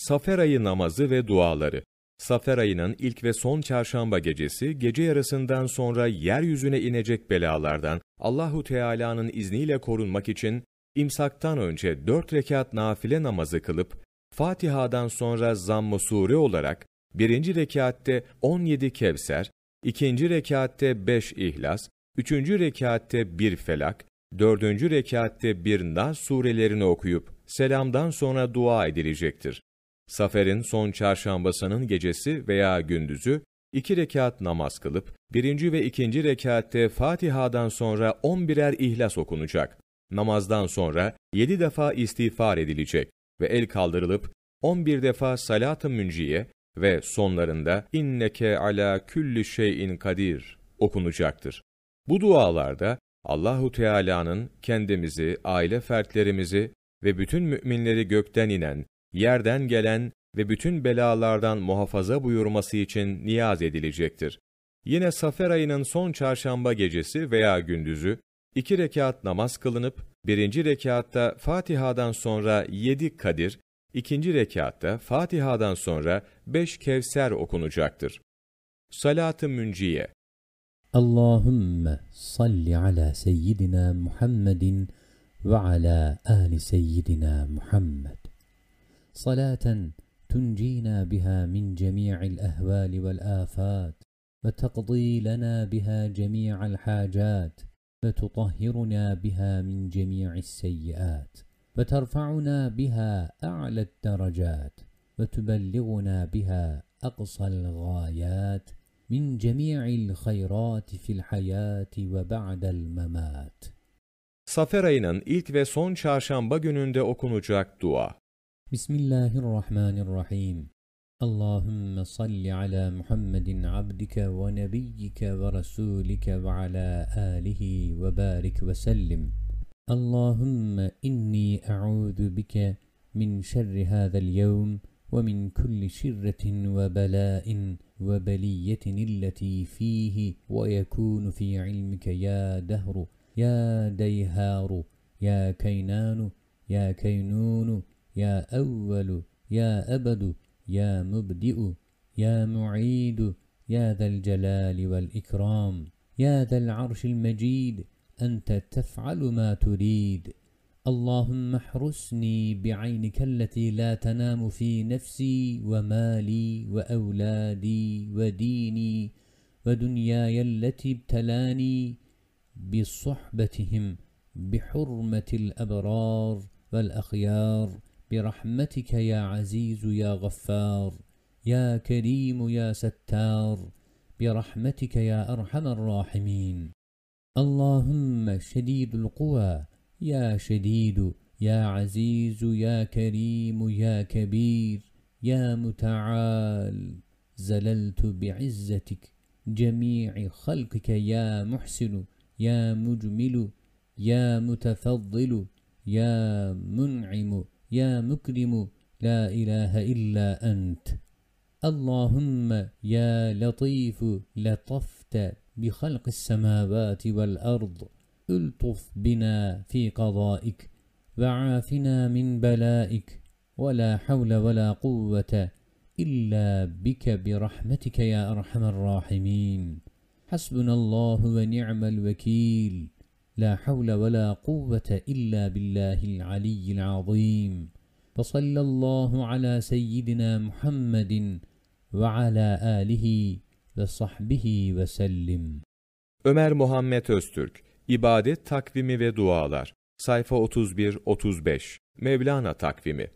Safer ayı namazı ve duaları. Safer ayının ilk ve son çarşamba gecesi, gece yarısından sonra yeryüzüne inecek belalardan Allahu Teala'nın izniyle korunmak için imsaktan önce dört rekat nafile namazı kılıp, Fatiha'dan sonra zamm-ı sure olarak, birinci rekatte 17 Kevser, ikinci rekatte 5 İhlas, üçüncü rekatte bir Felak, dördüncü rekatte bir Nas surelerini okuyup, selamdan sonra dua edilecektir. Safer'in son çarşambasının gecesi veya gündüzü, iki rekat namaz kılıp, birinci ve ikinci rekatte Fatiha'dan sonra on birer ihlas okunacak. Namazdan sonra yedi defa istiğfar edilecek ve el kaldırılıp on bir defa salat-ı münciye ve sonlarında inneke ala külli şeyin kadir okunacaktır. Bu dualarda Allahu Teala'nın kendimizi, aile fertlerimizi ve bütün müminleri gökten inen, yerden gelen ve bütün belalardan muhafaza buyurması için niyaz edilecektir. Yine Safer ayının son çarşamba gecesi veya gündüzü, iki rekat namaz kılınıp, birinci rekatta Fatiha'dan sonra yedi Kadir, ikinci rekatta Fatiha'dan sonra beş Kevser okunacaktır. Salat-ı Münciye Allahümme salli ala seyyidina Muhammedin ve ala ali seyyidina Muhammed. Salaten تنجينا بها من جميع الأهوال والآفات وتقضي لنا بها جميع الحاجات وتطهرنا بها من جميع السيئات وترفعنا بها أعلى الدرجات وتبلغنا بها أقصى الغايات من جميع الخيرات في الحياة وبعد الممات Safer ayının ilk ve son çarşamba gününde okunacak dua. بسم الله الرحمن الرحيم. اللهم صل على محمد عبدك ونبيك ورسولك وعلى آله وبارك وسلم. اللهم إني أعوذ بك من شر هذا اليوم ومن كل شرة وبلاء وبلية التي فيه ويكون في علمك يا دهر يا ديهار يا كينان يا كينون يا أول يا أبد يا مبدئ يا معيد يا ذا الجلال والإكرام يا ذا العرش المجيد أنت تفعل ما تريد. اللهم احرسني بعينك التي لا تنام في نفسي ومالي وأولادي وديني ودنياي التي ابتلاني بصحبتهم بحرمة الأبرار والأخيار. برحمتك يا عزيز يا غفار يا كريم يا ستار برحمتك يا أرحم الراحمين. اللهم شديد القوى يا شديد يا عزيز يا كريم يا كبير يا متعال. زللت بعزتك جميع خلقك يا محسن يا مجمل يا متفضل يا منعم. يا مكرم لا إله إلا أنت. اللهم يا لطيف لطفت بخلق السماوات والأرض. الطف بنا في قضائك وعافنا من بلائك. ولا حول ولا قوة إلا بك برحمتك يا أرحم الراحمين. حسبنا الله ونعم الوكيل. لا حول ولا قوة إلا بالله العلي العظيم فصلى الله على سيدنا محمد وعلى آله ve sahbihi. Ömer Muhammed Öztürk, İbadet Takvimi ve Dualar, sayfa 31-35, Mevlana Takvimi